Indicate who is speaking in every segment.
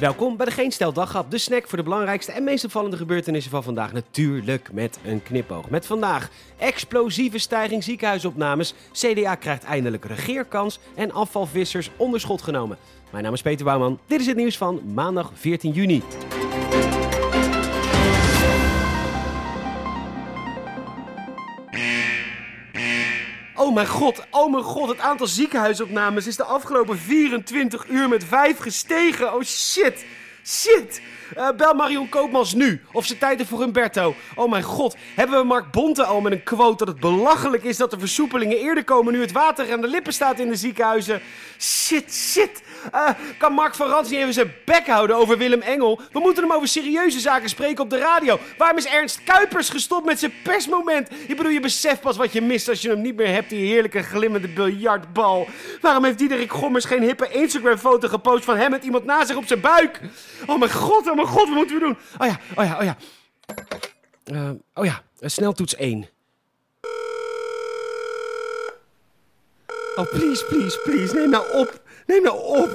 Speaker 1: Welkom bij de Geen Stel de snack voor de belangrijkste en meest opvallende gebeurtenissen van vandaag. Natuurlijk met een knipoog. Met vandaag explosieve stijging ziekenhuisopnames, CDA krijgt eindelijk regeerkans en afvalvissers onderschot genomen. Mijn naam is Peter Bouwman, dit is het nieuws van maandag 14 juni. Oh mijn god, oh mijn god, het aantal ziekenhuisopnames is de afgelopen 24 uur met 5 gestegen. Oh shit, shit. Uh, bel Marion Koopmans nu. Of ze tijd voor Humberto. Oh mijn god. Hebben we Mark Bonte al met een quote dat het belachelijk is dat de versoepelingen eerder komen nu het water aan de lippen staat in de ziekenhuizen? Shit, shit. Uh, kan Mark van Rans niet even zijn bek houden over Willem Engel? We moeten hem over serieuze zaken spreken op de radio. Waarom is Ernst Kuipers gestopt met zijn persmoment? Ik bedoel, je beseft pas wat je mist als je hem niet meer hebt, die heerlijke glimmende biljartbal. Waarom heeft Diederik Gommers geen hippe Instagram-foto gepost van hem met iemand na zich op zijn buik? Oh mijn god, oh mijn god, wat moeten we doen? Oh ja, oh ja, oh ja. Uh, oh ja, sneltoets 1. Oh, please, please, please, neem nou op. Neem nou op.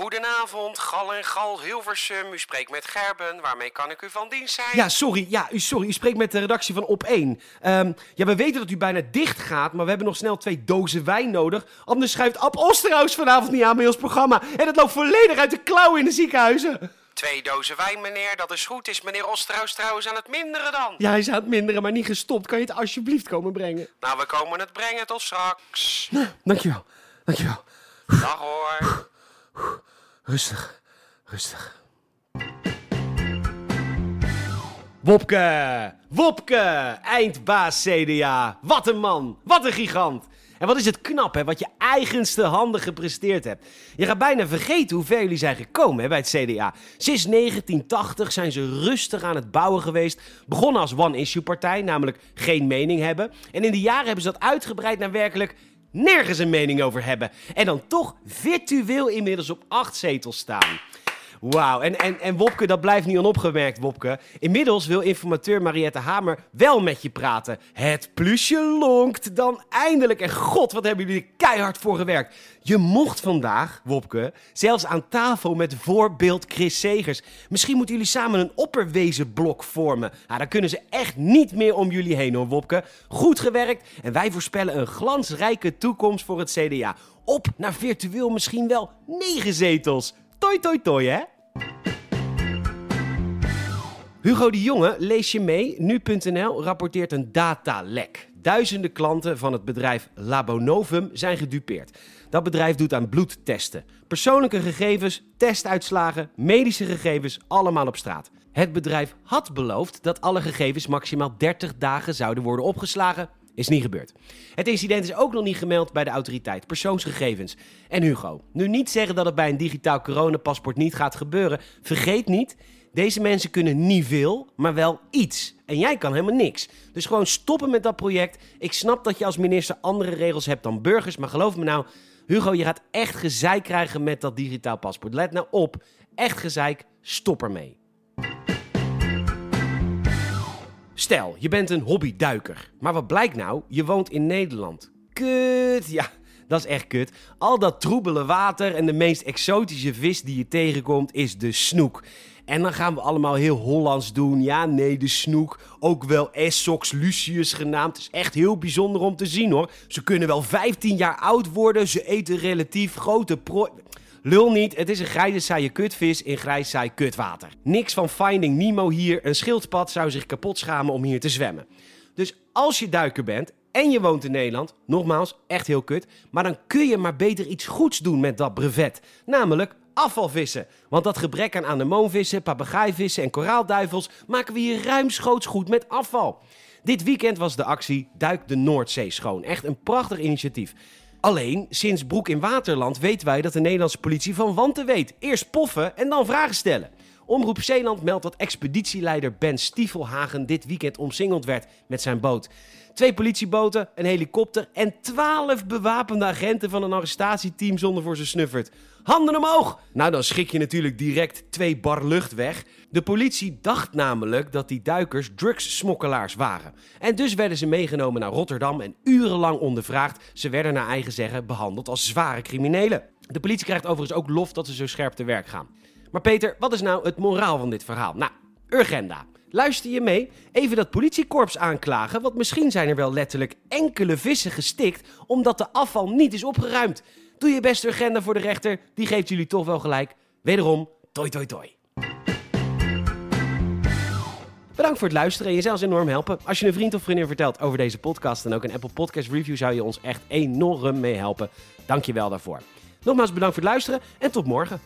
Speaker 2: Goedenavond, Gal en Gal Hilversum. U spreekt met Gerben. Waarmee kan ik u van dienst zijn?
Speaker 1: Ja, sorry. Ja, u, sorry. U spreekt met de redactie van Op 1. Um, ja, we weten dat u bijna dicht gaat, maar we hebben nog snel twee dozen wijn nodig. Anders schuift Ab Osterhaus vanavond niet aan bij ons programma. En het loopt volledig uit de klauwen in de ziekenhuizen.
Speaker 2: Twee dozen wijn, meneer. Dat is goed. Is meneer Osterhaus trouwens aan het minderen dan?
Speaker 1: Ja, hij is aan het minderen, maar niet gestopt. Kan je het alsjeblieft komen brengen?
Speaker 2: Nou, we komen het brengen. Tot straks.
Speaker 1: Nou, dankjewel. Dankjewel.
Speaker 2: Dag hoor.
Speaker 1: Rustig, rustig. Wopke! Wopke! Eindbaas CDA. Wat een man! Wat een gigant! En wat is het knap, hè, wat je eigenste handen gepresteerd hebt. Je gaat bijna vergeten hoe ver jullie zijn gekomen hè, bij het CDA. Sinds 1980 zijn ze rustig aan het bouwen geweest. Begonnen als one-issue-partij, namelijk geen mening hebben. En in de jaren hebben ze dat uitgebreid naar werkelijk nergens een mening over hebben. En dan toch virtueel inmiddels op acht zetels staan. Wauw, en, en, en Wopke, dat blijft niet onopgemerkt, Wopke. Inmiddels wil informateur Mariette Hamer wel met je praten. Het plusje lonkt dan eindelijk. En god, wat hebben jullie er keihard voor gewerkt. Je mocht vandaag, Wopke, zelfs aan tafel met voorbeeld Chris Segers. Misschien moeten jullie samen een opperwezenblok vormen. Nou, dan kunnen ze echt niet meer om jullie heen hoor, Wopke. Goed gewerkt en wij voorspellen een glansrijke toekomst voor het CDA. Op naar virtueel misschien wel negen zetels. Toi, toi, toi, hè? Hugo de Jonge, lees je mee. Nu.nl rapporteert een datalek. Duizenden klanten van het bedrijf Labonovum zijn gedupeerd. Dat bedrijf doet aan bloedtesten. Persoonlijke gegevens, testuitslagen, medische gegevens, allemaal op straat. Het bedrijf had beloofd dat alle gegevens maximaal 30 dagen zouden worden opgeslagen. Is niet gebeurd. Het incident is ook nog niet gemeld bij de autoriteit persoonsgegevens. En Hugo, nu niet zeggen dat het bij een digitaal coronapaspoort niet gaat gebeuren. Vergeet niet, deze mensen kunnen niet veel, maar wel iets. En jij kan helemaal niks. Dus gewoon stoppen met dat project. Ik snap dat je als minister andere regels hebt dan burgers, maar geloof me nou, Hugo, je gaat echt gezeik krijgen met dat digitaal paspoort. Let nou op, echt gezeik, stop ermee. Stel, je bent een hobbyduiker. Maar wat blijkt nou? Je woont in Nederland. Kut, ja, dat is echt kut. Al dat troebele water en de meest exotische vis die je tegenkomt is de snoek. En dan gaan we allemaal heel Hollands doen. Ja, nee, de snoek. Ook wel Essox lucius genaamd. Het is echt heel bijzonder om te zien hoor. Ze kunnen wel 15 jaar oud worden. Ze eten relatief grote prooi. Lul niet, het is een grijze saaie kutvis in grijs saai kutwater. Niks van Finding Nemo hier. Een schildpad zou zich kapot schamen om hier te zwemmen. Dus als je duiker bent en je woont in Nederland, nogmaals, echt heel kut. Maar dan kun je maar beter iets goeds doen met dat brevet. Namelijk afvalvissen. Want dat gebrek aan anemoonvissen, papegaaivissen en koraalduivels maken we hier ruimschoots goed met afval. Dit weekend was de actie Duik de Noordzee schoon. Echt een prachtig initiatief. Alleen, sinds Broek in Waterland weten wij dat de Nederlandse politie van wanten weet. Eerst poffen en dan vragen stellen. Omroep Zeeland meldt dat expeditieleider Ben Stiefelhagen dit weekend omsingeld werd met zijn boot. Twee politieboten, een helikopter en twaalf bewapende agenten van een arrestatieteam zonder voor ze snuffert. Handen omhoog! Nou, dan schik je natuurlijk direct twee bar lucht weg. De politie dacht namelijk dat die duikers drugssmokkelaars waren. En dus werden ze meegenomen naar Rotterdam en urenlang ondervraagd. Ze werden naar eigen zeggen behandeld als zware criminelen. De politie krijgt overigens ook lof dat ze zo scherp te werk gaan. Maar Peter, wat is nou het moraal van dit verhaal? Nou, Urgenda. Luister je mee? Even dat politiekorps aanklagen, want misschien zijn er wel letterlijk enkele vissen gestikt omdat de afval niet is opgeruimd. Doe je best Urgenda voor de rechter, die geeft jullie toch wel gelijk. Wederom, toi toi toi. Bedankt voor het luisteren en je zou enorm helpen. Als je een vriend of vriendin vertelt over deze podcast en ook een Apple Podcast review zou je ons echt enorm mee helpen. Dank je wel daarvoor. Nogmaals bedankt voor het luisteren en tot morgen.